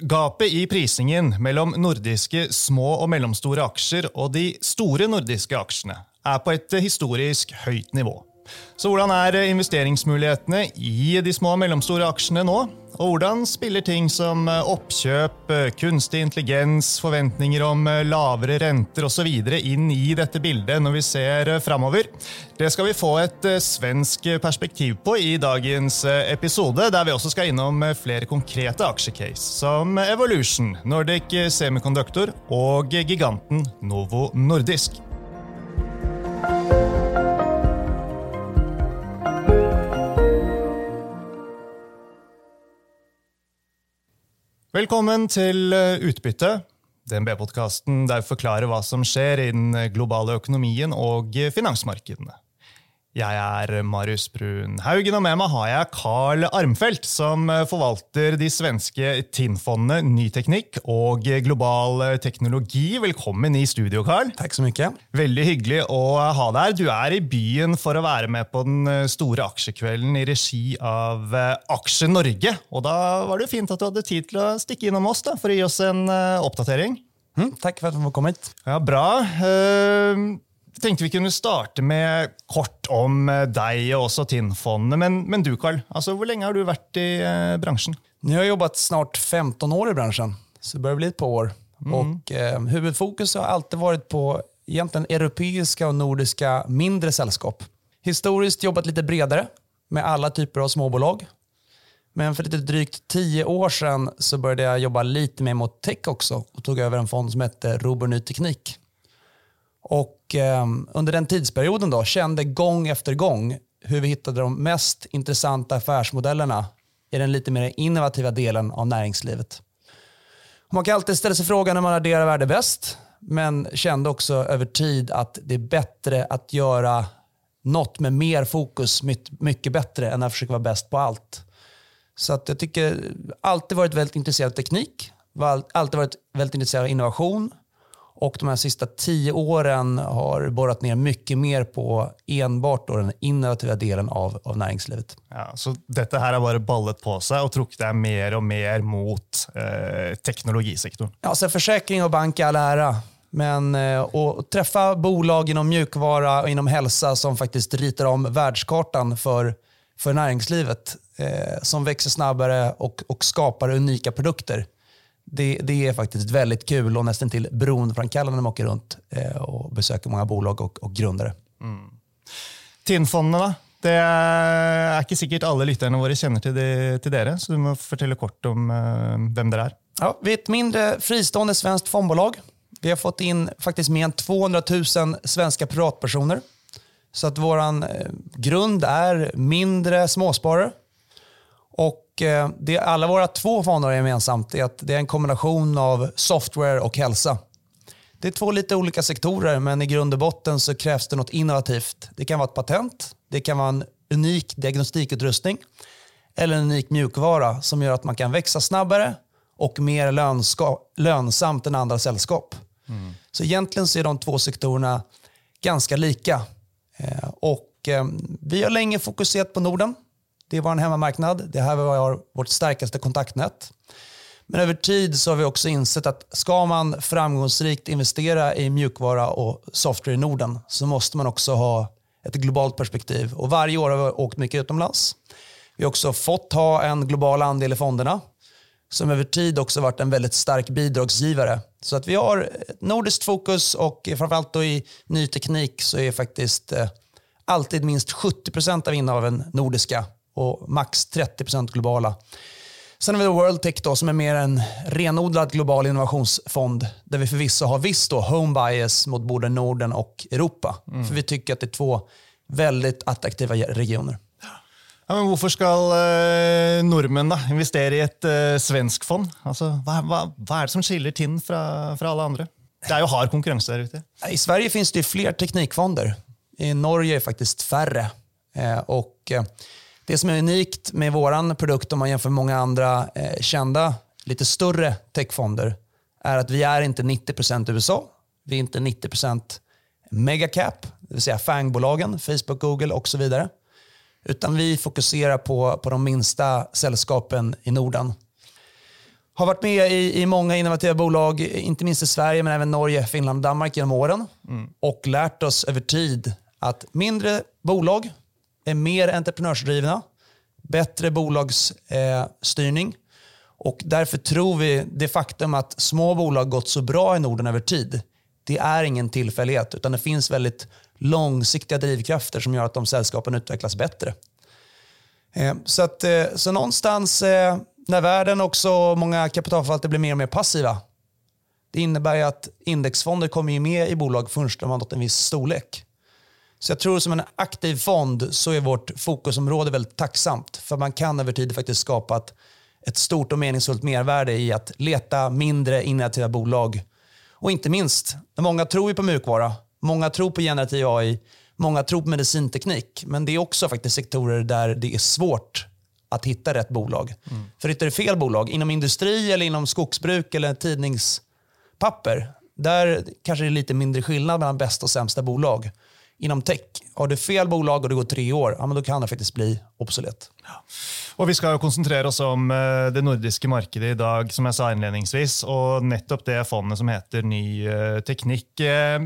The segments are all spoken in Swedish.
Gapet i prisingen mellom nordiske små og mellomstore aksjer og de store nordiske aksjene er på et historisk høyt nivå. Så hvordan er eh, investeringsmulighetene i de små og mellomstore aksjene nå? Og hvordan spiller ting som eh, oppkjøp, eh, kunstig intelligens, forventninger om lavere renter osv. inn i dette bildet når vi ser framover? Det skal vi få et svensk perspektiv på i dagens episode, der vi også skal innom flere konkrete aksjecase, som Evolution, Nordic Semiconductor og giganten Novo Nordisk. Velkommen til eh, Utbytte, DNB-podkasten der vi forklarer hva som skjer i den globale økonomien og finansmarkedene. Jeg er Marius Brun Haugen, og med meg har jeg Carl Armfelt, som forvalter de svenske TIN-fondene Ny Teknikk og Global Teknologi. Velkommen i studio, Carl. Tack så mycket. Veldig hyggelig å ha deg her. Du er i byen for å være med på den store aksjekvelden i regi av Aksje Norge. Og da var det fint at du hadde tid til å stikke innom oss da, for å gi oss en oppdatering. Mm, tack för att du har kommit. Ja, Bra. Uh, tenkte vi kunne starte med kort om deg og også TIN-fondene. Men, men, du, Carl, alltså, hvor lenge har du vært i eh, branschen? Nu har jag jobbat snart 15 år i branschen, så det börjar bli ett par år. Mm. Och, eh, huvudfokus har alltid varit på egentligen europeiska och nordiska mindre sällskap. Historiskt jobbat lite bredare med alla typer av småbolag. Men för lite drygt tio år sedan så började jag jobba lite mer mot tech också och tog över en fond som hette Robur Ny Teknik. Och eh, under den tidsperioden då kände gång efter gång hur vi hittade de mest intressanta affärsmodellerna i den lite mer innovativa delen av näringslivet. Man kan alltid ställa sig frågan när man adderar värde bäst, men kände också över tid att det är bättre att göra något med mer fokus mycket bättre än att försöka vara bäst på allt. Så att jag tycker alltid varit väldigt intresserad av teknik, alltid varit väldigt intresserad av innovation och de här sista tio åren har borrat ner mycket mer på enbart då den innovativa delen av, av näringslivet. Ja, så detta här har bara ballet på sig och trukket deg mer och mer mot eh, teknologisektorn? Ja, så försäkring och bank är all ära. Men eh, att träffa bolag inom mjukvara och inom hälsa som faktiskt ritar om världskartan för, för näringslivet, eh, som växer snabbare och, och skapar unika produkter det, det, är faktiskt väldigt kul och nästan till beroendeframkallande när man åker runt eh, och besöker många bolag och, och grundare. Mm. TIN-fondene, det er ikke sikkert alle lytterne våre kjenner til, det, til dere, så du må fortelle kort om uh, vem det är. Ja, vi är ett mindre fristående svenskt fondbolag. Vi har fått in faktiskt mer än 200 000 svenska privatpersoner. Så att vår eh, grund är mindre småsparare. Och Eh, det alla våra två fonder har gemensamt är att det är en kombination av software och hälsa. Det är två lite olika sektorer, men i grund och botten så krävs det något innovativt. Det kan vara ett patent, det kan vara en unik diagnostikutrustning eller en unik mjukvara som gör att man kan växa snabbare och mer lönsamt än andra sällskap. Mm. Så egentligen så är de två sektorerna ganska lika. Eh, och eh, vi har länge fokuserat på Norden. Det är vår hemmamarknad. Det är här vi har vårt starkaste kontaktnät. Men över tid så har vi också insett att ska man framgångsrikt investera i mjukvara och software i Norden så måste man också ha ett globalt perspektiv. Och varje år har vi åkt mycket utomlands. Vi har också fått ha en global andel i fonderna som över tid också varit en väldigt stark bidragsgivare. Så att vi har ett nordiskt fokus och framförallt då i ny teknik så är faktiskt eh, alltid minst 70% av innehaven nordiska och max 30% globala. Sen har vi World Tech då, som är mer en renodlad global innovationsfond där vi förvisso har viss då home bias mot både Norden och Europa. Mm. För vi tycker att det är två väldigt attraktiva regioner. Ja, men varför ska eh, norrmän investera i ett eh, svenskt fond? Alltså, vad, vad, vad, är det som skiljer TIN från alla andra? Det är ju hard konkurrens där ute. I Sverige finns det fler teknikfonder. I Norge är det faktiskt färre. Eh, och, eh, det som är unikt med vår produkt om man jämför med många andra eh, kända, lite större techfonder, är att vi är inte 90% USA. Vi är inte 90% megacap, det vill säga fangbolagen, Facebook, Google och så vidare. Utan vi fokuserar på, på de minsta sällskapen i Norden. Har varit med i, i många innovativa bolag, inte minst i Sverige men även Norge, Finland och Danmark genom åren. Mm. Och lärt oss över tid att mindre bolag är mer entreprenörsdrivna, bättre bolagsstyrning eh, och därför tror vi det faktum att små bolag gått så bra i Norden över tid, det är ingen tillfällighet utan det finns väldigt långsiktiga drivkrafter som gör att de sällskapen utvecklas bättre. Eh, så, att, eh, så någonstans eh, när världen också, många kapitalförvaltare blir mer och mer passiva, det innebär att indexfonder kommer ju med i bolag först när man nått en viss storlek. Så jag tror som en aktiv fond så är vårt fokusområde väldigt tacksamt. För man kan över tid faktiskt skapa ett, ett stort och meningsfullt mervärde i att leta mindre innovativa bolag. Och inte minst, många tror ju på mjukvara, många tror på generativ AI, många tror på medicinteknik. Men det är också faktiskt sektorer där det är svårt att hitta rätt bolag. Mm. För hittar du fel bolag inom industri, eller inom skogsbruk eller tidningspapper, där kanske det är lite mindre skillnad mellan bästa och sämsta bolag inom tech. Har du fel bolag och det går tre år, ja, men då kan det faktiskt bli obsolet. Ja. Och vi ska koncentrera oss om eh, det nordiska marknaden idag, som jag sa inledningsvis. Och nettopp det fonden som heter Ny eh, Teknik. Eh,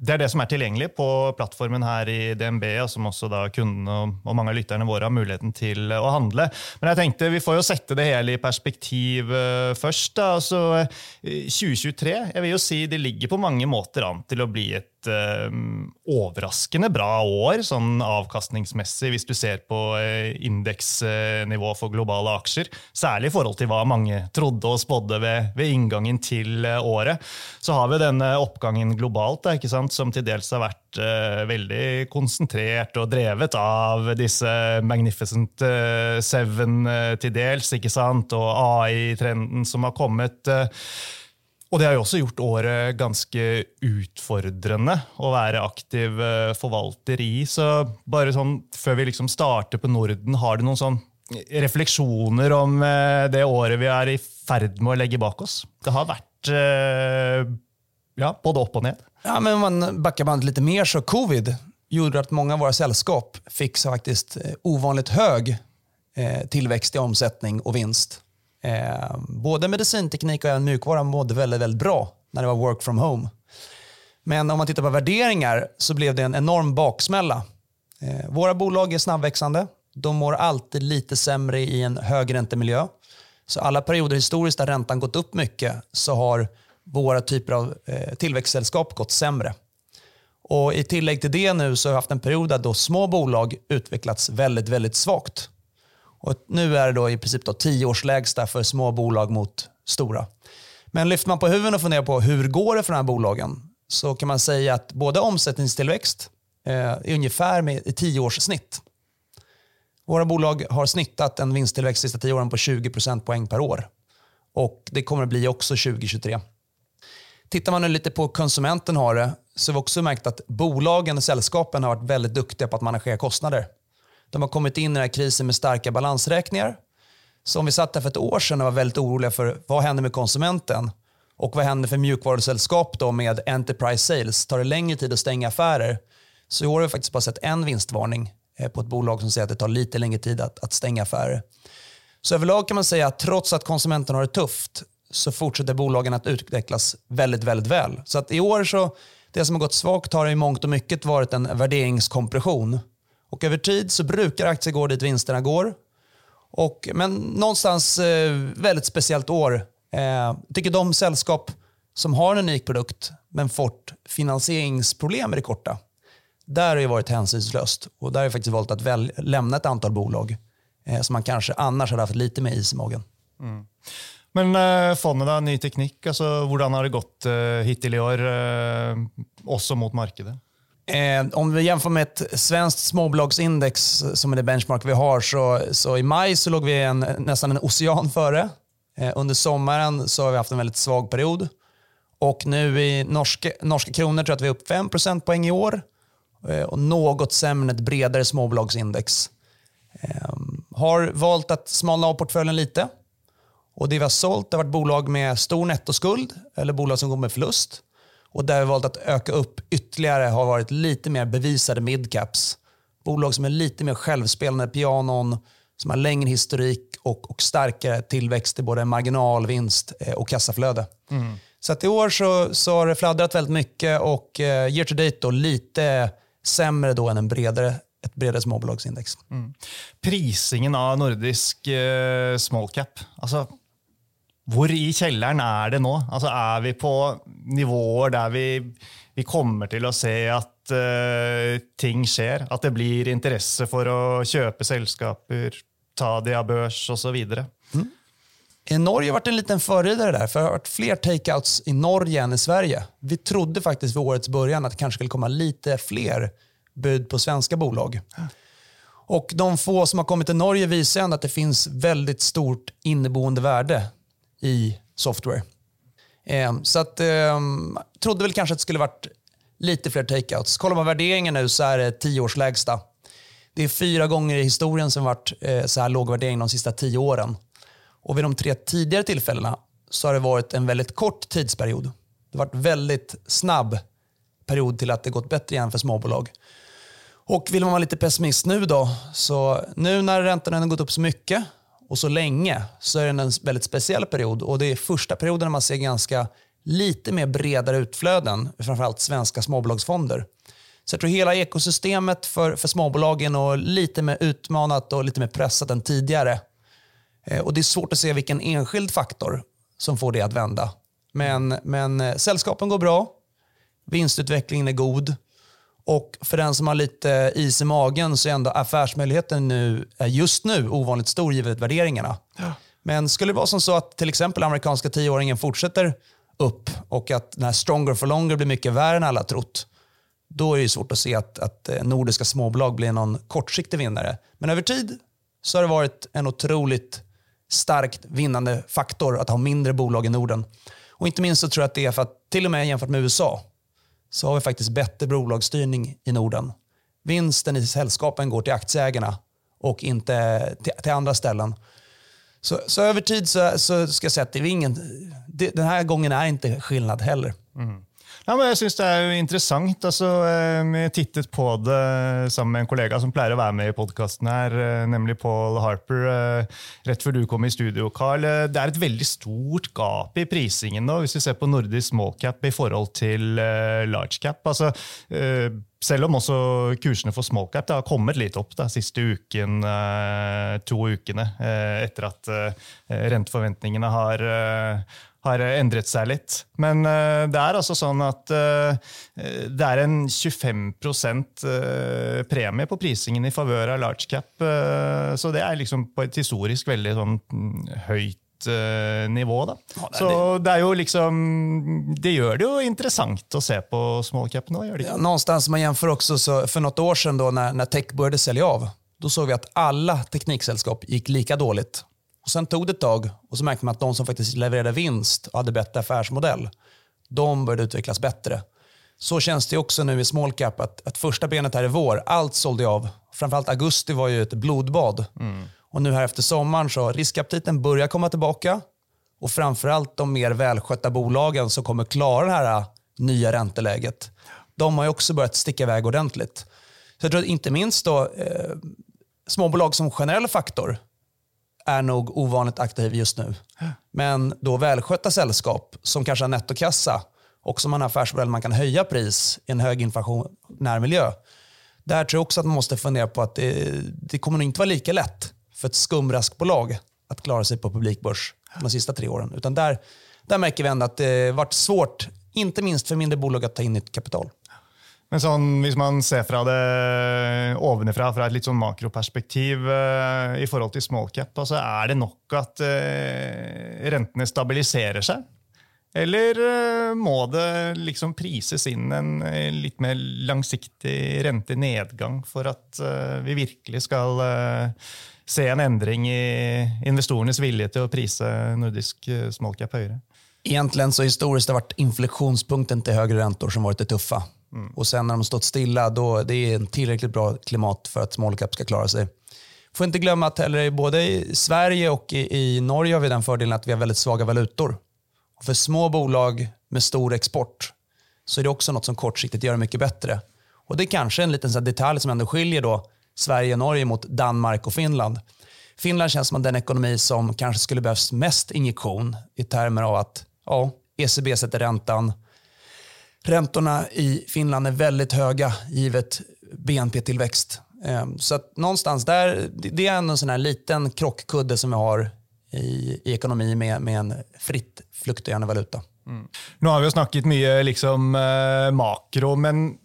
det är det som är tillgängligt på plattformen här i DNB, och som också då kunderna och många av lytterne har möjligheten till att handla. Men jag tänkte vi får ju sätta det hela i perspektiv först. først. Alltså, 2023 jag vill ju säga, det ligger på många måter an att bli ett et eh, overraskende bra år sånn avkastningsmessig, hvis du ser på eh, indeksnivå for globale aksjer. Særlig i forhold til hva mange trodde og spådde ved, ved inngangen til eh, året. Så har vi denne oppgangen globalt, da, ikke sant, som til dels har vært uh, veldig konsentrert og drevet av disse Magnificent eh, Seven til dels, ikke sant, og AI-trenden som har kommet. Och det har ju också gjort året ganska utfordrende att vara aktiv eh, förvaltare i. Så bara sånn, før vi liksom starter på Norden, har du någon sånn reflektioner om eh, det året vi är i färd med att lägga bak oss? Det har varit eh, ja, både upp och ner. Ja, men om man backar bandet lite mer så covid gjorde att många av våra sällskap fick så faktiskt ovanligt hög tillväxt i omsättning och vinst. Eh, både medicinteknik och mjukvara mådde väldigt, väldigt bra när det var work from home. Men om man tittar på värderingar så blev det en enorm baksmälla. Eh, våra bolag är snabbväxande. De mår alltid lite sämre i en högräntemiljö. Så alla perioder historiskt där räntan gått upp mycket så har våra typer av eh, tillväxtsällskap gått sämre. Och I tillägg till det nu så har vi haft en period där då små bolag utvecklats väldigt, väldigt svagt. Och nu är det då i princip då tioårslägsta för små bolag mot stora. Men lyfter man på huvudet och funderar på hur går det för de här bolagen så kan man säga att både omsättningstillväxt eh, är ungefär med i tioårssnitt. Våra bolag har snittat en vinsttillväxt de sista tio åren på 20 procentpoäng per år. Och Det kommer att bli också 2023. Tittar man nu lite på konsumenten har det så har vi också märkt att bolagen och sällskapen har varit väldigt duktiga på att managera kostnader. De har kommit in i den här krisen med starka balansräkningar. Så om vi satt där för ett år sedan och var väldigt oroliga för vad händer med konsumenten och vad händer för mjukvarusällskap då med Enterprise Sales? Tar det längre tid att stänga affärer? Så i år har vi faktiskt bara sett en vinstvarning eh, på ett bolag som säger att det tar lite längre tid att, att stänga affärer. Så överlag kan man säga att trots att konsumenten har det tufft så fortsätter bolagen att utvecklas väldigt, väldigt väl. Så att i år så, det som har gått svagt har i mångt och mycket varit en värderingskompression och över tid så brukar aktier gå dit vinsterna går. Och, men någonstans eh, väldigt speciellt år. Eh, jag tycker de sällskap som har en unik produkt men fått finansieringsproblem i det korta, där har det varit hänsynslöst. Och där har jag faktiskt valt att väl, lämna ett antal bolag eh, som man kanske annars hade haft lite mer is i magen. Mm. Men eh, fonden, då, ny teknik, alltså, hur har det gått eh, hittills i år, eh, också mot marknaden? Eh, om vi jämför med ett svenskt småbolagsindex som är det benchmark vi har så, så i maj så låg vi en, nästan en ocean före. Eh, under sommaren så har vi haft en väldigt svag period. Och nu i norska, norska kronor tror jag att vi är upp 5 poäng i år. Eh, och något sämre än ett bredare småbolagsindex. Eh, har valt att smalna av portföljen lite. Och det vi har sålt har varit bolag med stor nettoskuld eller bolag som går med förlust. Och där vi valt att öka upp ytterligare har varit lite mer bevisade midcaps. Bolag som är lite mer självspelande pianon, som har längre historik och, och starkare tillväxt i både marginalvinst eh, och kassaflöde. Mm. Så att i år så, så har det fladdrat väldigt mycket och eh, year to date då, lite sämre då än en bredare, ett bredare småbolagsindex. Mm. Prisingen av nordisk eh, small cap, alltså hvor i källaren är det nu? Altså är vi på nivåer där vi, vi kommer till att se att uh, eh, ting sker? Att det blir intresse för att köpa selskaper, ta de av børs och så vidare? Mm. I Norge har varit en liten förridare där, för det har varit fler takeouts i Norge än i Sverige. Vi trodde faktiskt vid årets början att det kanske skulle komma lite fler bud på svenska bolag. Och De få som har kommit till Norge visar ändå att det finns väldigt stort inneboende värde i software. Eh, så att, eh, trodde väl kanske att det skulle varit lite fler takeouts. Kollar man värderingen nu så är det tio års lägsta. Det är fyra gånger i historien som varit eh, så här låg värdering de sista tio åren. Och vid de tre tidigare tillfällena så har det varit en väldigt kort tidsperiod. Det har varit väldigt snabb period till att det gått bättre igen för småbolag. Och vill man vara lite pessimist nu då, så nu när räntorna har gått upp så mycket och så länge så är det en väldigt speciell period. Och Det är första perioden när man ser ganska lite mer bredare utflöden, framförallt svenska småbolagsfonder. Så jag tror hela ekosystemet för, för småbolagen är lite mer utmanat och lite mer pressat än tidigare. Eh, och Det är svårt att se vilken enskild faktor som får det att vända. Men, men eh, sällskapen går bra, vinstutvecklingen är god och för den som har lite is i magen så är ändå affärsmöjligheten nu, just nu ovanligt stor givet värderingarna. Ja. Men skulle det vara som så att till exempel amerikanska tioåringen fortsätter upp och att den här stronger for longer blir mycket värre än alla trott, då är det svårt att se att, att eh, nordiska småbolag blir någon kortsiktig vinnare. Men över tid så har det varit en otroligt starkt vinnande faktor att ha mindre bolag i Norden. Och Inte minst så tror jag att det är för att till och med jämfört med USA så har vi faktiskt bättre bolagsstyrning i Norden. Vinsten i sällskapen går till aktieägarna och inte till, till andra ställen. Så, så, över tid så, så, ska jag säga att det är ingen, det, den här gången är inte skillnad heller. Mm. Ja, men jeg syns det er interessant. Altså, eh, tittat tittet på det sammen med en kollega som pleier å være med i podkasten her, eh, nemlig Paul Harper, eh, rett før du kom i studio, Carl. Eh, det er et veldig stort gap i prisingen nå, hvis vi ser på nordisk small cap i forhold til large cap. Altså, selv om også kursene for small cap har kommet litt opp de siste uken, to ukene, etter at renteforventningene har har endret seg litt. Men uh, det er altså sånn at uh, det er en 25 uh, premie på prisingen i favør av large cap. så det er liksom på et historisk veldig sånn, mm, høyt nivå. Da. Ja, det så det er jo liksom Det gjør det jo interessant å se på small cap nå. Gör det ja, någonstans man jämför också, så för något år sedan då när, när tech började sälja av, då såg vi att alla tekniksällskap gick lika dåligt. Och sen tog det ett tag och så märkte man att de som faktiskt levererade vinst och hade bättre affärsmodell, de började utvecklas bättre. Så känns det också nu i small cap att, att första benet här i vår, allt sålde av. Framförallt augusti var ju ett blodbad. Mm. Och nu här efter sommaren så riskaptiten börjar komma tillbaka. Och framförallt de mer välskötta bolagen som kommer klara det här nya ränteläget. De har ju också börjat sticka iväg ordentligt. Så jag tror att inte minst då, eh, småbolag som generell faktor är nog ovanligt aktiv just nu. Men då välskötta sällskap som kanske har nettokassa och som har en affärsmodell man kan höja pris i en hög inflationär miljö. Där tror jag också att man måste fundera på att det, det kommer nog inte vara lika lätt för ett skumraskbolag att klara sig på publikbörs de sista tre åren. Utan där, där märker vi ändå att det varit svårt, inte minst för mindre bolag, att ta in nytt kapital. Men sånn, hvis man ser fra det ovenfra, fra et litt sånn makroperspektiv uh, i forhold til small cap, altså er det nok at uh, rentene stabiliserer seg? Eller uh, må det liksom prises inn en litt mer langsiktig rentenedgang for at vi virkelig skal se en endring i investorenes vilje til å prise nordisk small cap høyere? Egentligen så historiskt har det varit inflektionspunkten till högre räntor som varit det tuffa. Mm. Och sen när de stått stilla, då det är en tillräckligt bra klimat för att small cap ska klara sig. Får inte glömma att heller både i Sverige och i, i Norge har vi den fördelen att vi har väldigt svaga valutor. Och för små bolag med stor export så är det också något som kortsiktigt gör det mycket bättre. Och Det är kanske en liten så detalj som ändå skiljer då Sverige och Norge mot Danmark och Finland. Finland känns som den ekonomi som kanske skulle behövs mest injektion i termer av att ja, ECB sätter räntan. Räntorna i Finland är väldigt höga givet BNP-tillväxt. Ehm, så att någonstans där, det är en sån här liten krockkudde som vi har i, i ekonomi med, med en fritt fluktuerande valuta. Mm. Nu har vi snackat mycket liksom, eh, makro, men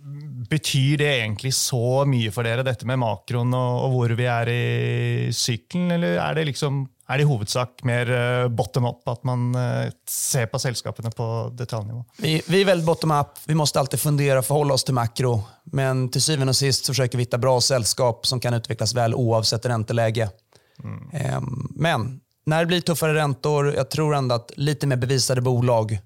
betyder det egentligen så mycket för er, detta med makron och, och var vi är i cykeln? eller är det liksom er det i hovedsak mer eh, bottom up, att man eh, ser på selskapene på detaljnivå? Vi, vi är väldigt bottom up. Vi måste alltid fundera och förhålla oss till makro. Men till syvende och sist försöker vi hitta bra sällskap som kan utvecklas väl oavsett ränteläge. Mm. Ehm, men när det blir tuffare räntor, jag tror ändå att lite mer bevisade bolag,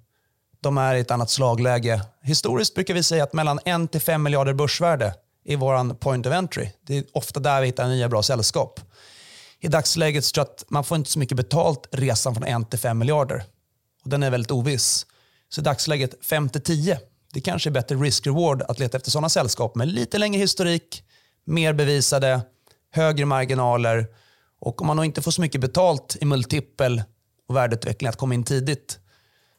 de är i ett annat slagläge. Historiskt brukar vi säga att mellan 1 till 5 miljarder börsvärde är vår point of entry. Det är ofta där vi hittar nya bra sällskap. I dagsläget så tror jag att man får inte så mycket betalt resan från 1 till 5 miljarder. Och den är väldigt oviss. Så i dagsläget 5 till 10. Det kanske är bättre risk-reward att leta efter sådana sällskap med lite längre historik, mer bevisade, högre marginaler och om man då inte får så mycket betalt i multipel och värdeutveckling att komma in tidigt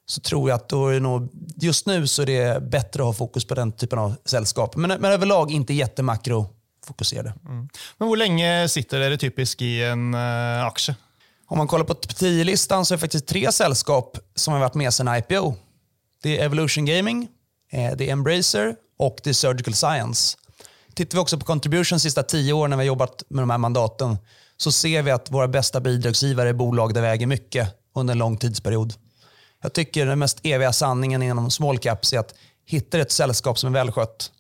så tror jag att då är nog, just nu så är det bättre att ha fokus på den typen av sällskap. Men, men överlag inte jättemakro fokuserade. Mm. Men hur länge sitter det typiskt i en uh, aktie? Om man kollar på 10-listan så är det faktiskt tre sällskap som har varit med sedan IPO. Det är Evolution Gaming, eh, det är Embracer och det är Surgical Science. Tittar vi också på contribution de sista tio åren när vi har jobbat med de här mandaten så ser vi att våra bästa bidragsgivare är bolag där vi äger mycket under en lång tidsperiod. Jag tycker den mest eviga sanningen inom small caps är att hittar ett sällskap som är välskött,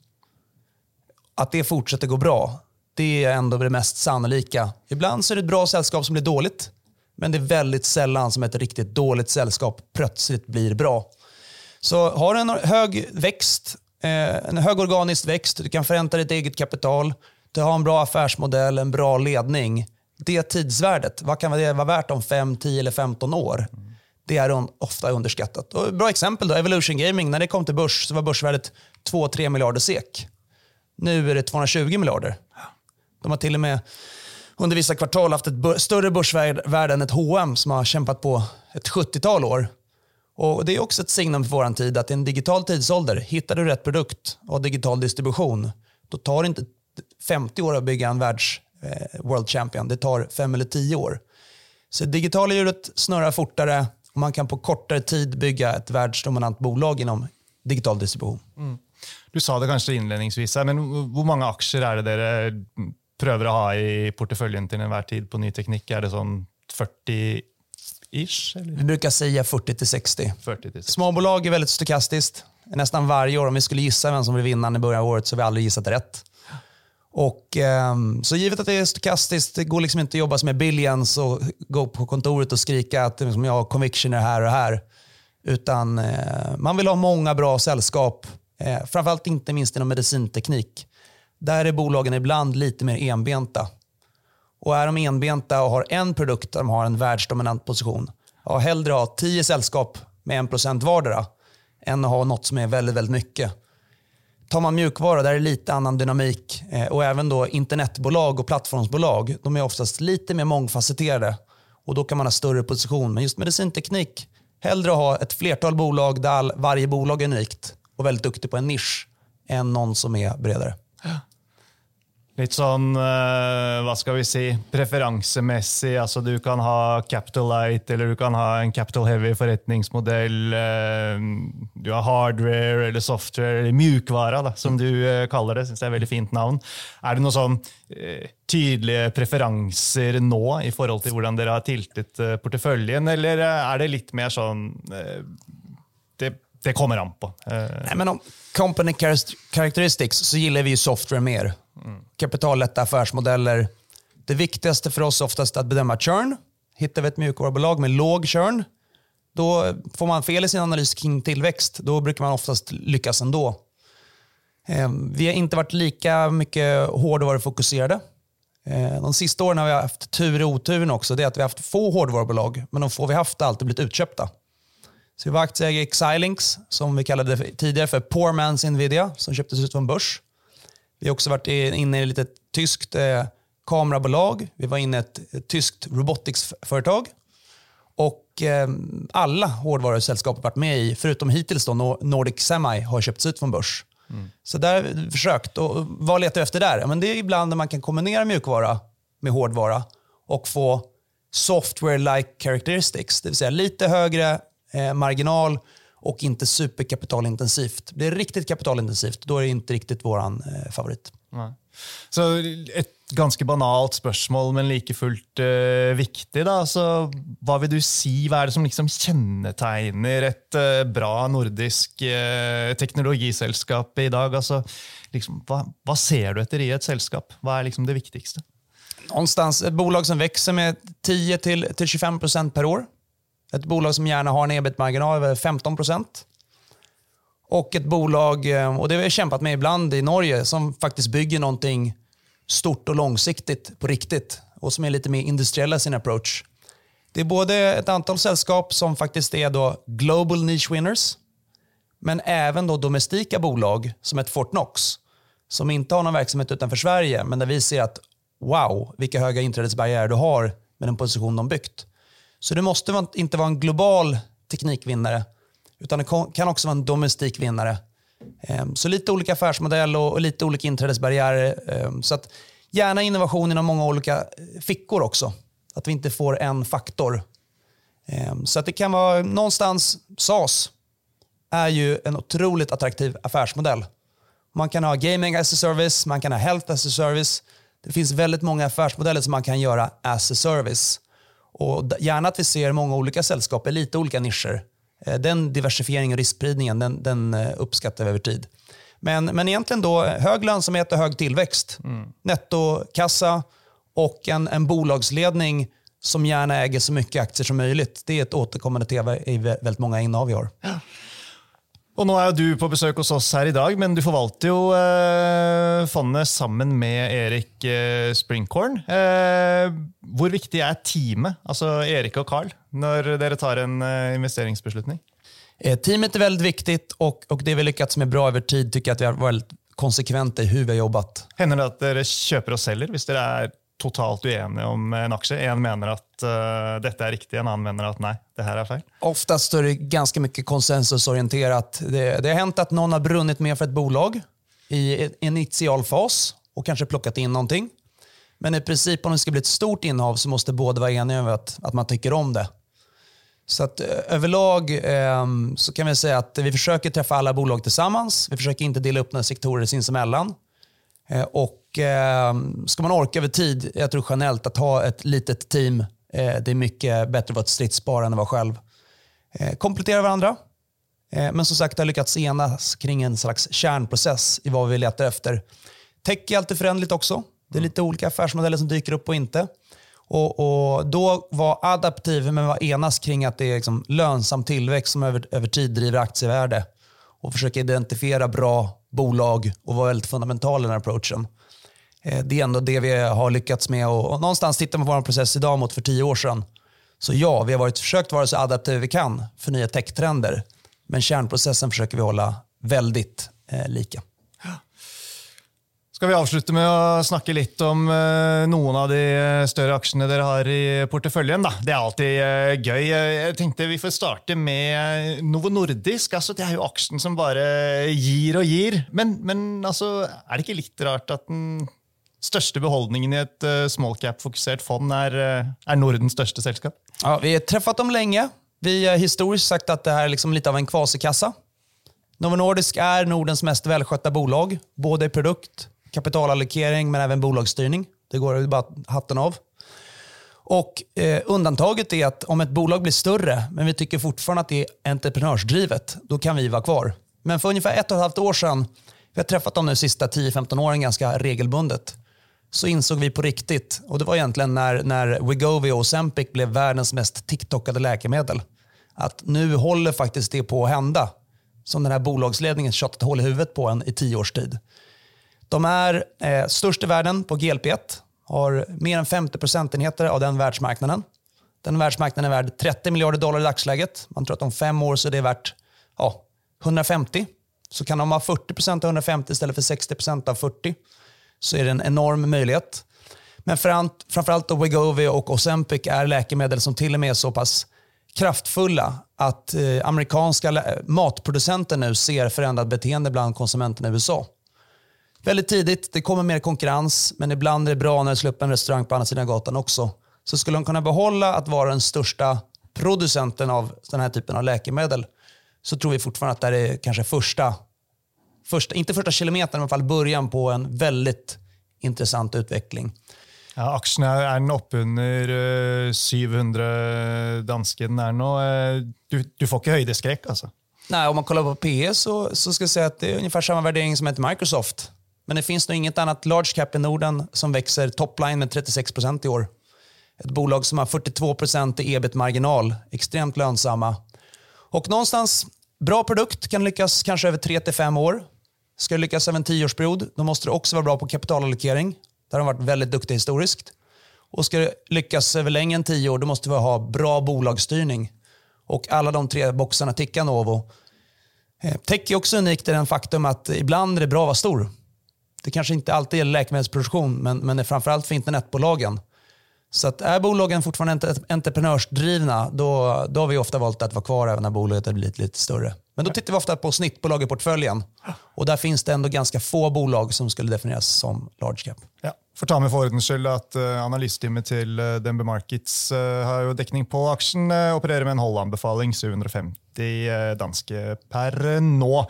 att det fortsätter gå bra, det är ändå det mest sannolika. Ibland så är det ett bra sällskap som blir dåligt, men det är väldigt sällan som ett riktigt dåligt sällskap plötsligt blir bra. Så har du en hög växt, eh, en hög organisk växt, du kan förränta ditt eget kapital, du har en bra affärsmodell, en bra ledning. Det tidsvärdet, vad kan det vara värt om 5, 10 eller 15 år? Det är ofta underskattat. Och bra exempel då, Evolution Gaming. När det kom till börs så var börsvärdet 2-3 miljarder SEK. Nu är det 220 miljarder. De har till och med under vissa kvartal haft ett större börsvärde än ett H&M som har kämpat på ett 70-tal år. Och Det är också ett signum för vår tid att i en digital tidsålder, hittar du rätt produkt och digital distribution, då tar det inte 50 år att bygga en världs eh, World Champion. Det tar 5 eller 10 år. Så digitala hjulet snurrar fortare och man kan på kortare tid bygga ett världsdominant bolag inom digital distribution. Mm. Du sa det kanske inledningsvis, men hur många aktier är det dere prøver å ha i porteføljen till enhver tid på ny teknik? Är det sånn 40 ish? Vi brukar säga 40 till 60. 40 till 60. Småbolag är väldigt stokastiskt. Nästan varje år, om vi skulle gissa vem som blir vinnaren i början av året så har vi aldrig gissat rätt. Och, eh, så givet att det är stokastiskt, det går liksom inte att jobba med billions och gå på kontoret och skrika att liksom, jag har conviction här och här. Utan eh, man vill ha många bra sällskap Eh, framförallt inte minst inom medicinteknik. Där är bolagen ibland lite mer enbenta. Och är de enbenta och har en produkt där de har en världsdominant position, ja, hellre ha tio sällskap med en procent vardera än att ha något som är väldigt, väldigt mycket. Tar man mjukvara, där är det lite annan dynamik. Eh, och även då internetbolag och plattformsbolag, de är oftast lite mer mångfacetterade. Och då kan man ha större position. Men just medicinteknik, hellre ha ett flertal bolag där varje bolag är unikt och väldigt duktig på en nisch än någon som är bredare. Lite sån, uh, eh, vad ska vi säga, preferensmässig. Alltså du kan ha capital light eller du kan ha en capital heavy förrättningsmodell. Uh, eh, du har hardware eller software, eller mjukvara då, som du eh, uh, kallar det. Syns det är ett väldigt fint namn. Är det några sån tydliga preferenser nu i förhållande till hur ni har tiltat portföljen eller är det lite mer sån det kommer an på. Eh, Nej, men om company characteristics så gillar vi ju software mer. Mm. Kapitallätta affärsmodeller. Det viktigaste för oss oftast är att bedöma churn. Hittar vi ett mjukvarubolag med låg churn, då får man fel i sin analys kring tillväxt. Då brukar man oftast lyckas ändå. Ehm, vi har inte varit lika mycket hårdvarufokuserade. Ehm, de sista åren har vi haft tur i oturen också. Det är att vi har haft få hårdvarubolag, men de få vi haft har alltid blivit utköpta. Så vi var aktieägare i Xilinx, som vi kallade det tidigare för Poor Man's Nvidia, som köptes ut från börs. Vi har också varit inne i lite tyskt eh, kamerabolag, vi var inne i ett, ett tyskt robotics-företag och eh, alla hårdvarusällskap har varit med i, förutom hittills då Nordic Semi har köpts ut från börs. Mm. Så där har vi försökt. Och vad letar vi efter där? Men det är ibland när man kan kombinera mjukvara med hårdvara och få software-like characteristics, det vill säga lite högre eh, marginal och inte superkapitalintensivt. Det riktigt kapitalintensivt, då är det inte riktigt vår eh, favorit. Nej. Så ett ganska banalt spørsmål, men like fullt uh, viktig. Da. Så, hva vil du si, hva er det som liksom kjennetegner et uh, bra nordisk uh, teknologiselskap i dag? Altså, liksom, hva, ser du etter i et selskap? Hva är liksom det viktigaste? Någonstans ett bolag som växer med 10-25% per år. Ett bolag som gärna har en ebit-marginal över 15%. Och ett bolag, eh, och det har vi kämpat med ibland i Norge, som faktiskt bygger någonting stort och långsiktigt på riktigt och som är lite mer industriella i sin approach. Det är både ett antal sällskap som faktiskt är då global niche winners, men även då domestika bolag som ett Fortnox som inte har någon verksamhet utanför Sverige, men där vi ser att wow, vilka höga inträdesbarriärer du har med den position de byggt. Så det måste inte vara en global teknikvinnare, utan det kan också vara en domestik vinnare ehm, så lite olika affärsmodell och lite olika inträdesbarriärer. Ehm, så att gärna innovation inom många olika eh, fickor också. Att vi inte får en faktor. Ehm, så att det kan vara någonstans, SAS är ju en otroligt attraktiv affärsmodell. Man kan ha gaming as a service, man kan ha health as a service. Det finns väldigt många affärsmodeller som man kan göra as a service. Och gärna att vi ser många olika sällskap i lite olika nischer. Eh, den diversifieringen och riskspridningen den, den eh, uppskattar vi över tid. Men, men egentligen då hög lönsamhet och hög tillväxt. Mm. Nettokassa och en, en bolagsledning som gärna äger så mycket aktier som möjligt. Det är ett återkommande tema i väldigt många innehav vi har. Og nå er du på besök hos oss här idag, men du förvaltar ju eh, fondet sammen med Erik eh, Springhorn. Eh, hvor viktig är teamet, alltså Erik och Carl, när ni tar en eh, investeringsbeslutning? Eh, teamet är väldigt viktigt och, och det vi lyckats med bra över tid tycker jag att vi har varit konsekventa i hur vi har jobbat. Händer det att ni köper och säljer, om ni är totalt uenige om en aktie. En menar att uh, detta är riktigt, en annan menar att nej, det här är fel. Oftast är det ganska mycket konsensusorienterat. Det, det har hänt att någon har brunnit med för ett bolag i initial fas och kanske plockat in någonting. Men i princip om det ska bli ett stort innehav så måste båda vara eniga över att, att man tycker om det. Så att, eh, överlag eh, så kan vi säga att vi försöker träffa alla bolag tillsammans. Vi försöker inte dela upp några sektorer sinsemellan. Eh, och eh, ska man orka över tid, jag tror generellt att ha ett litet team, eh, det är mycket bättre att vara ett stridsspar än att vara själv. Komplettera varandra. Men som sagt, har lyckats enas kring en slags kärnprocess i vad vi letar efter. Tech är alltid förändligt också. Det är lite olika affärsmodeller som dyker upp och inte. Och, och då var adaptiv, men var enas kring att det är liksom lönsam tillväxt som över, över tid driver aktievärde. Och försöka identifiera bra bolag och vara väldigt fundamental i den här approachen. Eh, det är ändå det vi har lyckats med och någonstans tittar man på vår process idag mot för tio år sedan. Så ja, vi har varit, försökt vara så adaptiva vi kan för nya techtrender. Men kärnprocessen försöker vi hålla väldigt eh, lika. Ska vi avsluta med att snacka lite om eh, någon av de större aktierna ni har i portföljen? Då. Det är alltid eh, gøy. Jag tänkte Vi får starta med Novo Nordisk. Alltså, det är ju aktien som bara ger och ger. Men, men alltså, är det inte lite rart att den största behållningen i ett uh, small cap-fokuserat fond är, uh, Nordens största sällskap? Ja, vi har träffat dem länge. Vi har historiskt sagt att det här är liksom lite av en kvasikassa. Novo Nordisk är Nordens mest välskötta bolag, både i produkt kapitalallokering men även bolagsstyrning. Det går bara hatten av. Och eh, Undantaget är att om ett bolag blir större men vi tycker fortfarande att det är entreprenörsdrivet, då kan vi vara kvar. Men för ungefär ett och ett halvt år sedan, vi har träffat dem nu de sista 10-15 åren ganska regelbundet, så insåg vi på riktigt, och det var egentligen när, när Wegovy och Ozempic blev världens mest TikTokade läkemedel, att nu håller faktiskt det på att hända. Som den här bolagsledningen tjatat hål i huvudet på en i tio års tid. De är eh, störst i världen på GLP-1, har mer än 50 procentenheter av den världsmarknaden. Den världsmarknaden är värd 30 miljarder dollar i dagsläget. Man tror att om fem år så är det värt ja, 150. Så kan de ha 40 procent av 150 istället för 60 procent av 40 så är det en enorm möjlighet. Men framförallt då Wegovy och Ozempic är läkemedel som till och med är så pass kraftfulla att eh, amerikanska matproducenter nu ser förändrat beteende bland konsumenterna i USA. Väldigt tidigt, det kommer mer konkurrens, men ibland är det bra när det slår upp en restaurang på andra sidan gatan också. Så skulle de kunna behålla att vara den största producenten av den här typen av läkemedel så tror vi fortfarande att det är kanske första, första inte första kilometern, men i alla fall början på en väldigt intressant utveckling. Ja, aksjen er, er den oppunder 700 eh, danske den är nu. Eh, du, du får inte höjdeskräck alltså? Nej, om man kollar på PE så, så ska jag säga att det är ungefär samma värdering som ett Microsoft. Men det finns nog inget annat large cap i Norden som växer topline med 36 i år. Ett bolag som har 42 i ebit-marginal, extremt lönsamma. Och någonstans, bra produkt kan lyckas kanske över 3-5 år. Ska det lyckas över en tioårsperiod, då måste det också vara bra på kapitalallokering. Där har de varit väldigt duktiga historiskt. Och ska det lyckas över längre än tio år, då måste vi ha bra bolagsstyrning. Och alla de tre boxarna tickar Novo. Eh, tech är också unikt i den faktum att ibland är det bra att vara stor. Det kanske inte alltid gäller läkemedelsproduktion, men, men det är framförallt för internetbolagen. Så att är bolagen fortfarande entreprenörsdrivna, då, då har vi ofta valt att vara kvar även när bolaget har blivit lite större. Men då tittar vi ofta på snittbolag i portföljen. Och där finns det ändå ganska få bolag som skulle definieras som large cap. Ja. Får ta med för ordens skull att eh, uh, analysteamet till eh, uh, DNB Markets uh, har jo dekning på aksjen. Uh, opererer med en holdanbefaling 750 uh, danske per nå.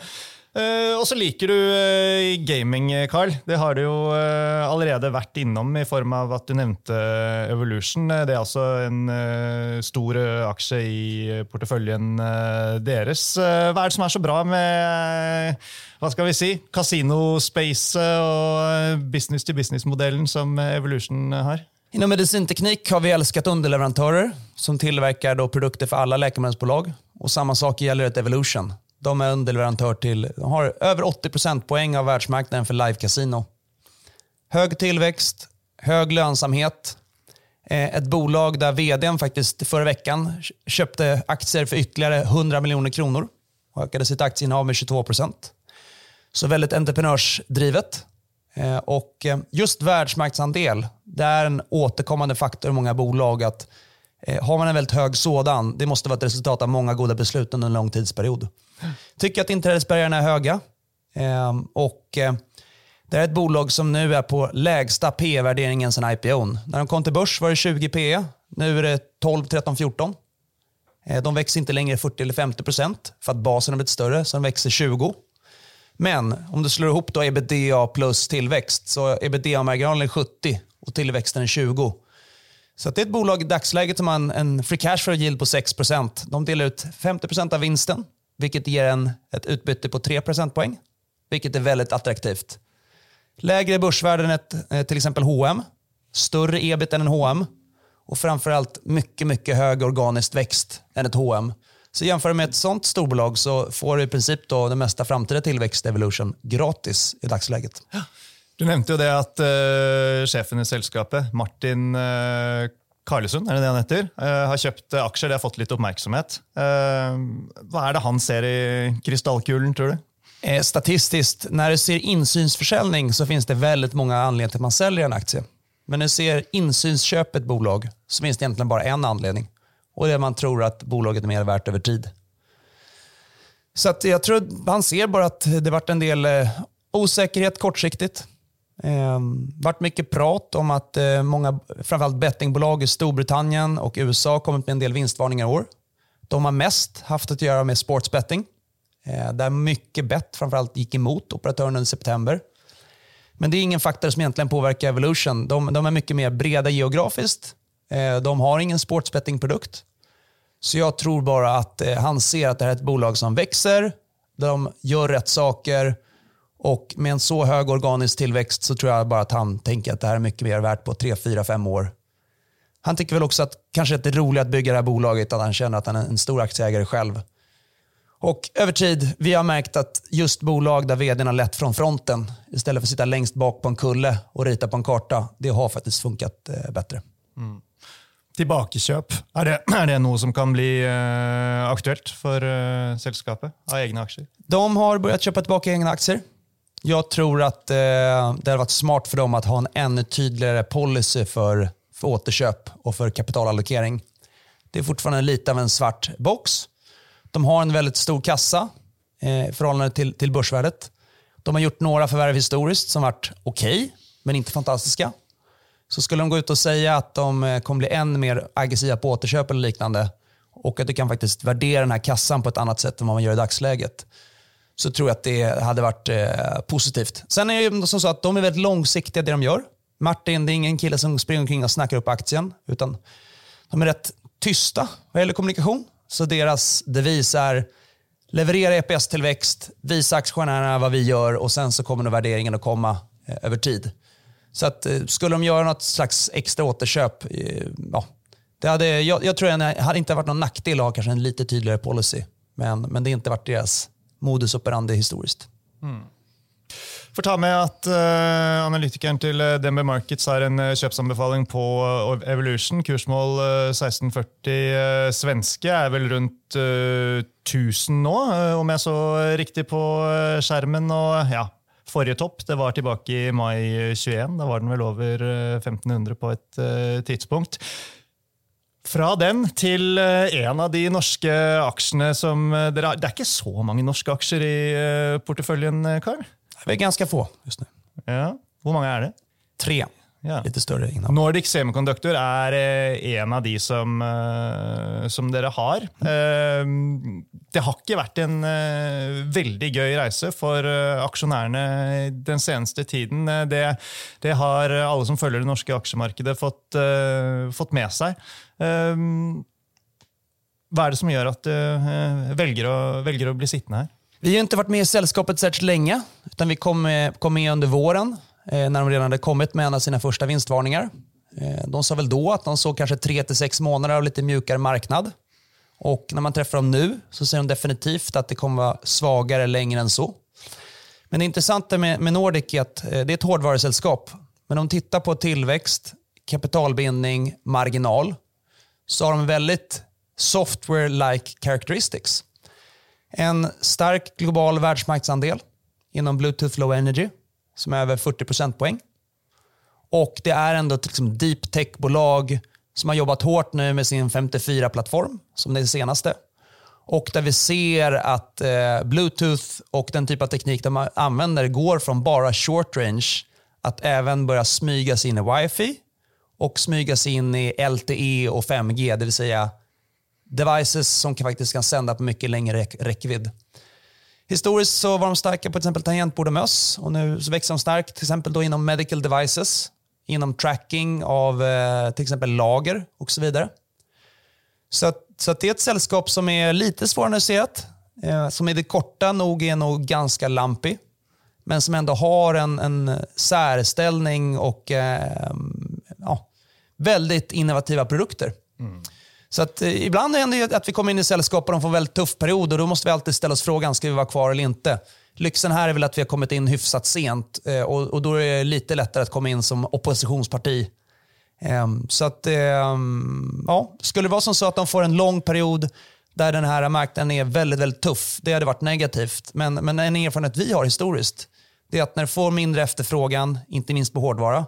Uh, og så liker du uh, gaming, eh, Carl. Det har du jo uh, allerede vært innom i form av at du nevnte Evolution. Det er altså en stor aksje i porteføljen deres. hva er det som er så bra med hva skal vi si, kasinospacet og business-to-business-modellen som Evolution har? Inom medicinteknik har vi älskat underleverantörer som tillverkar då produkter för alla läkemedelsbolag. Och samma sak gäller ett Evolution. De är underleverantör till, de har över 80% poäng av världsmarknaden för live casino. Hög tillväxt, hög lönsamhet. Eh, ett bolag där vdn faktiskt förra veckan köpte aktier för ytterligare 100 miljoner kronor och ökade sitt aktieinnehav med 22 procent. Så väldigt entreprenörsdrivet. Eh, och eh, just världsmarknadsandel, det är en återkommande faktor i många bolag att har man en väldigt hög sådan, det måste vara ett resultat av många goda beslut under en lång tidsperiod. Tycker att inträdesbarriärerna är höga. Ehm, och eh, det är ett bolag som nu är på lägsta P-värderingen sedan IPOn. När de kom till börs var det 20 PE. Nu är det 12, 13, 14. De växer inte längre 40 eller 50 procent för att basen har blivit större, så de växer 20. Men om du slår ihop då ebitda plus tillväxt så ebitda-marginalen är 70 och tillväxten är 20. Så det är ett bolag i dagsläget som har en, en free cash flow yield på 6% De delar ut 50% av vinsten vilket ger en ett utbyte på 3 procentpoäng, vilket är väldigt attraktivt. Lägre börsvärde än ett, eh, till exempel H&M, större ebit än en H&M och framförallt mycket, mycket hög organiskt växt än ett H&M. Så jämför med ett sånt storbolag så får du i princip då den mesta framtida tillväxt Evolution gratis i dagsläget. Du nämnde ju det att uh, chefen i sällskapet, Martin uh, Karlesund, är det det han heter, uh, har köpt eh, aktier. Det har fått lite uppmärksamhet. Uh, eh, vad är det han ser i krystallkulen, tror du? Statistiskt, när du ser insynsförsäljning så finns det väldigt många anledningar till att man säljer en aktie. Men när du ser insynsköp ett bolag så finns det egentligen bara en anledning. Och det är att man tror att bolaget är mer värt över tid. Så jag tror att han ser bara att det varit en del osäkerhet kortsiktigt. Eh, varit mycket prat om att eh, många, framförallt bettingbolag i Storbritannien och USA har kommit med en del vinstvarningar i år. De har mest haft att göra med sportsbetting. Eh, där mycket bett framförallt gick emot operatören under september. Men det är ingen faktor som egentligen påverkar Evolution. De, de är mycket mer breda geografiskt. Eh, de har ingen sportsbettingprodukt. Så jag tror bara att eh, han ser att det här är ett bolag som växer, de gör rätt saker och med en så hög organisk tillväxt så tror jag bara att han tänker att det här är mycket mer värt på 3, 4, 5 år. Han tycker väl också att kanske det är roligt att bygga det här bolaget, att han känner att han är en stor aktieägare själv. Och över tid, vi har märkt att just bolag där vdn har lett från fronten istället för att sitta längst bak på en kulle och rita på en karta, det har faktiskt funkat eh, bättre. Mm. Tilbakeköp, är det, är det något som kan bli uh, aktuellt för uh, sällskapet av egna aktier? De har börjat köpa tillbaka egna aktier. Jag tror att eh, det hade varit smart för dem att ha en ännu tydligare policy för, för återköp och för kapitalallokering. Det är fortfarande lite av en svart box. De har en väldigt stor kassa eh, i förhållande till, till börsvärdet. De har gjort några förvärv historiskt som varit okej, okay, men inte fantastiska. Så skulle de gå ut och säga att de eh, kommer bli än mer aggressiva på återköp eller liknande och att du kan faktiskt värdera den här kassan på ett annat sätt än vad man gör i dagsläget så tror jag att det hade varit eh, positivt. Sen är det som så att de är väldigt långsiktiga det de gör. Martin det är ingen kille som springer omkring och snackar upp aktien, utan de är rätt tysta vad gäller kommunikation. Så deras devis är leverera EPS-tillväxt, visa aktionärerna vad vi gör och sen så kommer nog värderingen att komma eh, över tid. Så att, eh, skulle de göra något slags extra återköp, eh, ja, det hade, jag, jag tror att det hade inte varit någon nackdel att ha kanske en lite tydligare policy. Men, men det har inte varit deras modus operandi historiskt. Mm. Får ta med att eh, uh, analytikeren til eh, DNB Markets har en eh, uh, kjøpsanbefaling på uh, Evolution. Kursmål 1640 svenske er vel rundt 1000 nå, om jeg så riktig på skjermen. Og ja, forrige topp det var tilbake i mai 21. Da var den vel over 1500 på et tidspunkt. Fra den til eh, en av de norske aksjene som eh, dere har Det er ikke så mange norske aksjer i eh, porteføljen, Karl? Det är ganska få just nu. Ja. Hvor mange er det? Tre. Ja. Lite större innan. Nordic Semiconductor er en av de som, som dere har. Det har ikke vært en veldig gøy reise for aksjonærene den seneste tiden. Det, det har alle som følger det norske aksjemarkedet, fått, fått med seg. Ehm, vad är det som gör att du eh, väljer, att, väljer att bli sittande här? Vi har inte varit med i sällskapet särskilt länge, utan vi kom med, kom med under våren eh, Eh, när de redan hade kommit med en av sina första vinstvarningar. Eh, de sa väl då att de såg kanske 3-6 månader av lite mjukare marknad. Och när man träffar dem nu så ser de definitivt att det kommer vara svagare längre än så. Men det intressanta med, med Nordic är att eh, det är ett hårdvarusällskap. Men om de tittar på tillväxt, kapitalbindning, marginal så har de väldigt software-like characteristics. En stark global världsmarknadsandel inom Bluetooth Low Energy som är över 40 procentpoäng. Och det är ändå ett liksom deep tech-bolag som har jobbat hårt nu med sin 54-plattform som det senaste. Och där vi ser att eh, Bluetooth och den typ av teknik de använder går från bara short range att även börja smyga sig in i wifi och smyga sig in i LTE och 5G, det vill säga devices som faktiskt kan sända på mycket längre räckvidd. Historiskt så var de starka på till exempel tangentbord och möss och nu så växer de starkt till exempel då inom medical devices, inom tracking av eh, till exempel lager och så vidare. Så, att, så att det är ett sällskap som är lite svåranalyserat, eh, som i det korta nog är nog ganska lampig, men som ändå har en, en särställning och eh, ja, väldigt innovativa produkter. Mm. Så att, eh, ibland händer det att vi kommer in i sällskap och de får en väldigt tuff period och då måste vi alltid ställa oss frågan, ska vi vara kvar eller inte? Lyxen här är väl att vi har kommit in hyfsat sent eh, och, och då är det lite lättare att komma in som oppositionsparti. Eh, så att, eh, ja, skulle det vara som så att de får en lång period där den här marknaden är väldigt, väldigt tuff, det hade varit negativt. Men, men en erfarenhet vi har historiskt, det är att när det får mindre efterfrågan, inte minst på hårdvara,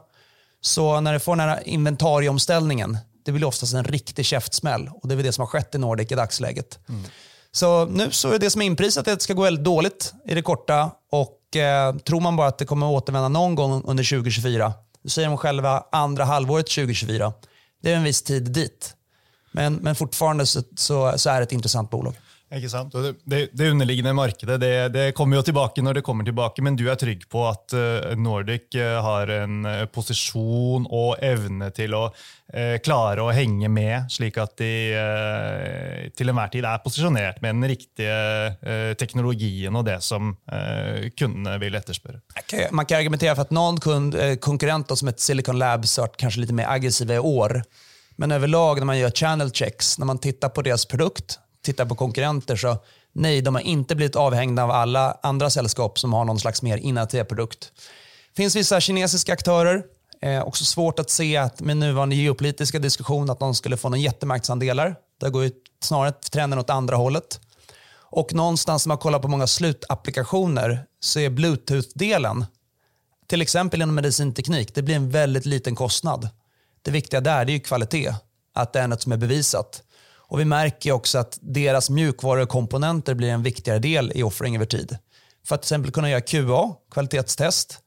så när du får den här inventarieomställningen, det blir oftast en riktig käftsmäll. Och det är väl det som har skett i Nordic i dagsläget. Mm. Så nu så är det som är inprisat att det ska gå väldigt dåligt i det korta. Och eh, tror man bara att det kommer återvända någon gång under 2024, då säger de själva andra halvåret 2024. Det är en viss tid dit. Men, men fortfarande så, så, så är det ett intressant bolag. Ikke sant? Det, det, underliggende markedet det, det, kommer jo tilbake når det kommer tilbake, men du er trygg på at eh, Nordic eh, har en eh, posisjon og evne til å klare å henge med, slik at de til enhver tid er posisjonert med den riktige teknologien og det som kundene vill etterspørre. Man kan argumentera för att någon kund, konkurrent som ett Silicon Labs har varit kanske lite mer aggressiva i år. Men överlag när man gör channel checks, när man tittar på deras produkt, tittar på konkurrenter så nej, de har inte blivit avhängda av alla andra sällskap som har någon slags mer innovativ produkt. Det finns vissa kinesiska aktörer. Eh, också svårt att se att med nuvarande geopolitiska diskussion att de skulle få någon jättemarknadsandelar. Där går ju snarare trenden åt andra hållet. Och någonstans när man kollar på många slutapplikationer så är bluetooth-delen, till exempel inom medicinteknik, det blir en väldigt liten kostnad. Det viktiga där det är kvalitet, att det är något som är bevisat. Och Vi märker också att deras mjukvarukomponenter blir en viktigare del i offering över tid. För att till exempel kunna göra QA, kvalitetstest,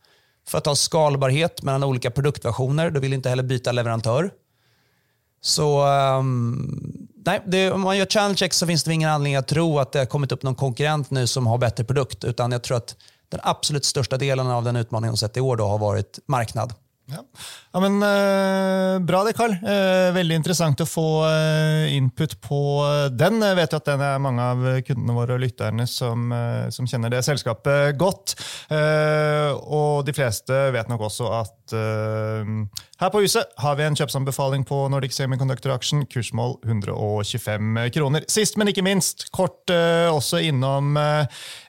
för att ha skalbarhet mellan olika produktversioner. Du vill inte heller byta leverantör. Så um, nej, det, om man gör channel check så finns det ingen anledning att tro att det har kommit upp någon konkurrent nu som har bättre produkt. Utan jag tror att den absolut största delen av den utmaning de sett i år då har varit marknad. Ja. ja men uh, Bra det, Carl. Uh, eh, veldig interessant å få uh, input på den. Jeg vet at den er mange av kundene våre og lytterne som, som kjenner det selskapet godt. og de fleste vet nok også at her på huset har vi en kjøpsanbefaling på Nordic Semiconductor Action. Kursmål 125 kroner. Sist, men ikke minst, kort også innom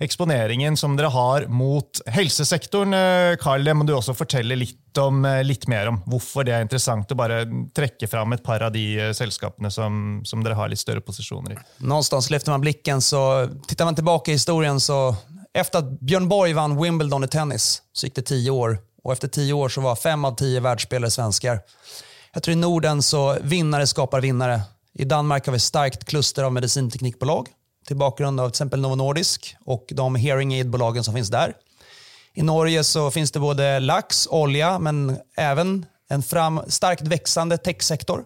eksponeringen som dere har mot helsesektoren. Carl, det må du også fortelle litt om, eh, litt mer om hvorfor det er interessant å bare trekke fram ett par av de eh, selskapene som, som dere har litt större positioner i. Någonstans lyfter man blicken så tittar man tillbaka i historien så efter att Björn Borg vann Wimbledon i tennis så gick det tio år och efter tio år så var fem av tio världsspelare svenskar. Jag tror i Norden så vinnare skapar vinnare. I Danmark har vi ett starkt kluster av medicinteknikbolag till bakgrund av till exempel Novo Nordisk och de hearing aid-bolagen som finns där. I Norge så finns det både lax, olja, men även en fram, starkt växande techsektor.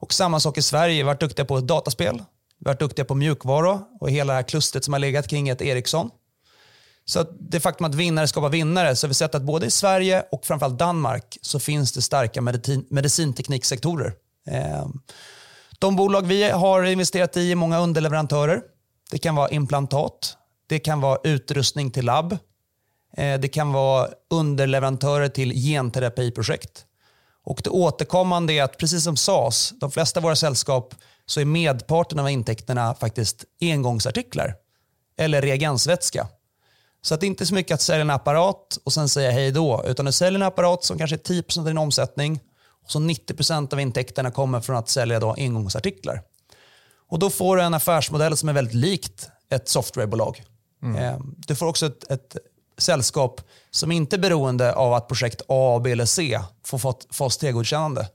Och samma sak i Sverige. Vi har varit duktiga på dataspel, vi har varit duktiga på mjukvaror och hela det här klustret som har legat kring ett Ericsson. Så det faktum att vinnare skapar vinnare, så har vi sett att både i Sverige och framförallt Danmark så finns det starka medicin, medicintekniksektorer. Ehm, de bolag vi har investerat i är många underleverantörer. Det kan vara implantat, det kan vara utrustning till labb, det kan vara underleverantörer till genterapiprojekt. Och det återkommande är att precis som SAS, de flesta av våra sällskap, så är medparten av intäkterna faktiskt engångsartiklar eller reagensvätska. Så att det är inte så mycket att sälja en apparat och sen säga hej då, utan du säljer en apparat som kanske är 10% av din omsättning och så 90% av intäkterna kommer från att sälja då engångsartiklar. Och då får du en affärsmodell som är väldigt likt ett softwarebolag. Mm. Eh, du får också ett, ett sällskap som inte är beroende av att projekt A, B eller C får fas 3-godkännande.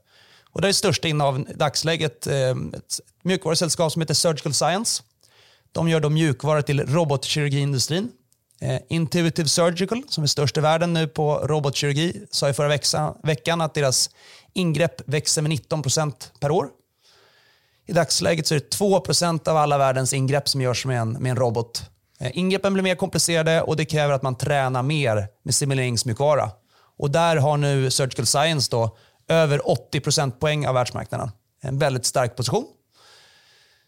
Och det är största innehav i dagsläget eh, ett mjukvarusällskap som heter Surgical Science. De gör då mjukvara till robotkirurgiindustrin. Eh, Intuitive Surgical, som är störst i världen nu på robotkirurgi, sa i förra veckan att deras ingrepp växer med 19% per år. I dagsläget så är det 2% av alla världens ingrepp som görs med en, med en robot. Eh, ingreppen blir mer komplicerade och det kräver att man tränar mer med simuleringsmjukvara. Och där har nu Surgical Science då över 80 procentpoäng av världsmarknaden. En väldigt stark position.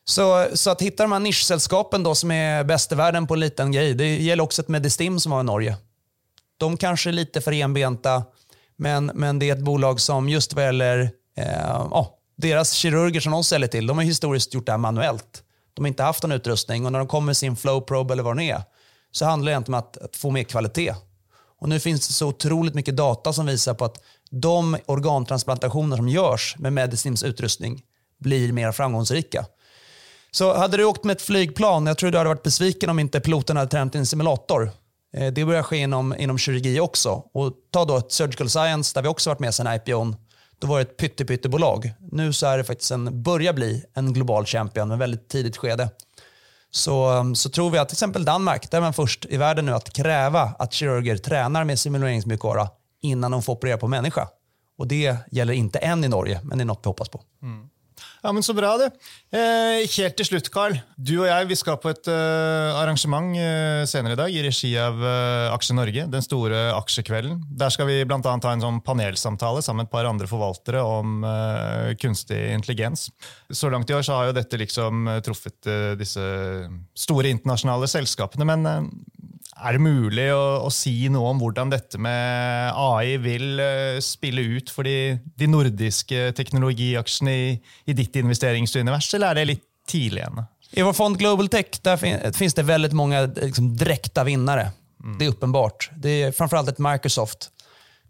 Så, så att hitta de här nischsällskapen då som är bäst i världen på en liten grej. Det gäller också ett Medistim som var i Norge. De kanske är lite för enbenta, men, men det är ett bolag som just vad gäller eh, oh, deras kirurger som de säljer till, de har historiskt gjort det här manuellt de har inte haft någon utrustning och när de kommer med sin flowprobe eller vad det är så handlar det inte om att, att få mer kvalitet. Och nu finns det så otroligt mycket data som visar på att de organtransplantationer som görs med medicinsk utrustning blir mer framgångsrika. Så hade du åkt med ett flygplan, jag tror du hade varit besviken om inte piloten hade tränat i en simulator. Eh, det börjar ske inom, inom kirurgi också. Och ta då ett Surgical Science där vi också varit med sedan IPOn då var det ett pyttepyttebolag. Nu så är det faktiskt en, börjar bli en global champion med väldigt tidigt skede. Så, um, så tror vi att till exempel Danmark, där är man först i världen nu att kräva att kirurger tränar med simuleringsmjukvara innan de får operera på människa. Och det gäller inte än i Norge, men det är något vi hoppas på. Mm. Ja, men Så bra, det. Eh, helt til slutt, Carl. Du og jeg vi skal på et uh, eh, arrangement eh, uh, senere i dag i regi av uh, Aksje Norge. Den store aksjekvelden. Der skal vi bl.a. ha en sånn panelsamtale sammen med et par andre forvaltere om uh, kunstig intelligens. Så langt i år så har jo dette liksom truffet disse store internasjonale selskapene. Men er det mulig å, å, si noe om hvordan dette med AI vil uh, spille ut for de, de nordiske teknologiaksjene i, i, ditt investeringsunivers, eller är det lite tidlig ännu? I vår fond Global Tech där fin finns det väldigt många liksom, direkta vinnare. Mm. Det är uppenbart. Det är framförallt ett Microsoft.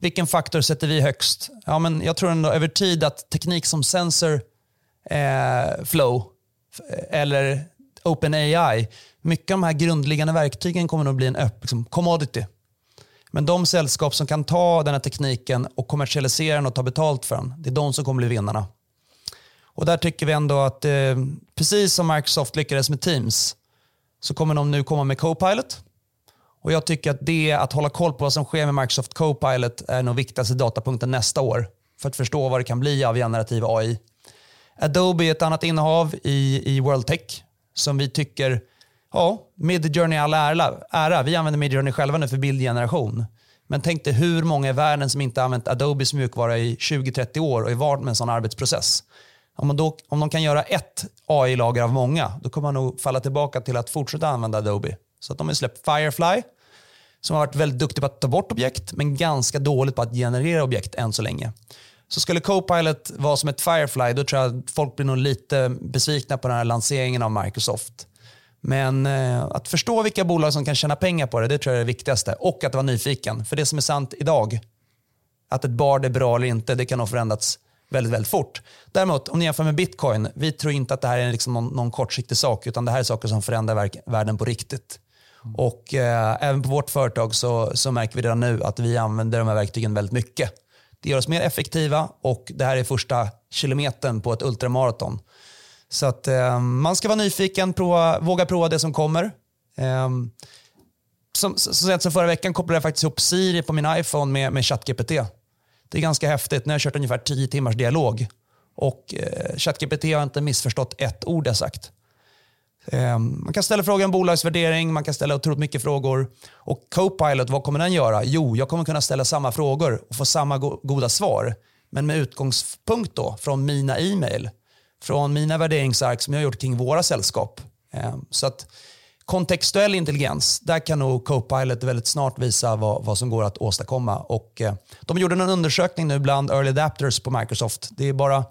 Vilken faktor sätter vi högst? Ja, men jag tror ändå över tid att teknik som sensor eh, flow eller OpenAI, mycket av de här grundliggande verktygen kommer nog bli en liksom, commodity. Men de sällskap som kan ta den här tekniken och kommersialisera den och ta betalt för den, det är de som kommer bli vinnarna. Och där tycker vi ändå att eh, precis som Microsoft lyckades med Teams så kommer de nu komma med Copilot. Och jag tycker att det, att hålla koll på vad som sker med Microsoft Copilot är nog viktigaste datapunkten nästa år för att förstå vad det kan bli av generativ AI. Adobe är ett annat innehav i, i World Tech som vi tycker, ja, Midjourney all ära, ära. Vi använder Midjourney själva nu för bildgeneration. Men tänk dig hur många i världen som inte använt Adobes mjukvara i 20-30 år och är van med en sån arbetsprocess. Om, man då, om de kan göra ett AI-lager av många, då kommer man nog falla tillbaka till att fortsätta använda Adobe. Så att de har släppt Firefly, som har varit väldigt duktig på att ta bort objekt, men ganska dåligt på att generera objekt än så länge. Så skulle Copilot vara som ett Firefly, då tror jag att folk blir nog lite besvikna på den här lanseringen av Microsoft. Men eh, att förstå vilka bolag som kan tjäna pengar på det, det tror jag är det viktigaste. Och att vara nyfiken. För det som är sant idag, att ett bard är bra eller inte, det kan ha förändrats väldigt, väldigt fort. Däremot, om ni jämför med bitcoin, vi tror inte att det här är liksom någon, någon kortsiktig sak, utan det här är saker som förändrar världen på riktigt. Och eh, även på vårt företag så, så märker vi redan nu att vi använder de här verktygen väldigt mycket. Det gör oss mer effektiva och det här är första kilometern på ett ultramaraton. Så att eh, man ska vara nyfiken, prova, våga prova det som kommer. Eh, som, så sent som förra veckan kopplade jag faktiskt ihop Siri på min iPhone med, med ChatGPT. Det är ganska häftigt. Nu har jag kört ungefär 10 timmars dialog. Och eh, ChatGPT har inte missförstått ett ord jag sagt. Eh, man kan ställa frågor om bolagsvärdering, man kan ställa otroligt mycket frågor. Och Copilot, vad kommer den göra? Jo, jag kommer kunna ställa samma frågor och få samma goda svar. Men med utgångspunkt då från mina e-mail, från mina värderingsark som jag har gjort kring våra sällskap. Eh, så att kontextuell intelligens, där kan nog Copilot väldigt snart visa vad, vad som går att åstadkomma. Och, eh, de gjorde en undersökning nu bland early adapters på Microsoft. Det är bara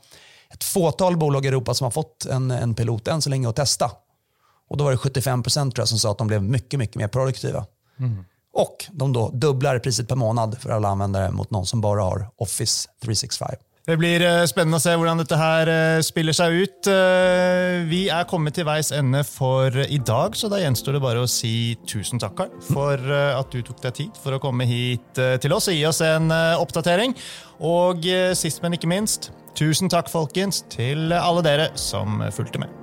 ett fåtal bolag i Europa som har fått en, en pilot än så länge att testa. Och då var det 75 procent som sa att de blev mycket, mycket mer produktiva. Mm. Och de då dubblar priset per månad för alla användare mot någon som bara har Office 365. Det blir eh, spännande att se hur det här eh, spiller sig ut. Eh, vi är kommit till vägs ände för idag, så då gjenstår det bara att säga tusen tack för att du tog dig tid för att komma hit till oss och ge oss en uppdatering. Och sist, men inte minst, tusen tack folkens till alla dere som följde med.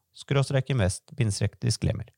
skråstrek invest, bindestrek disklemer.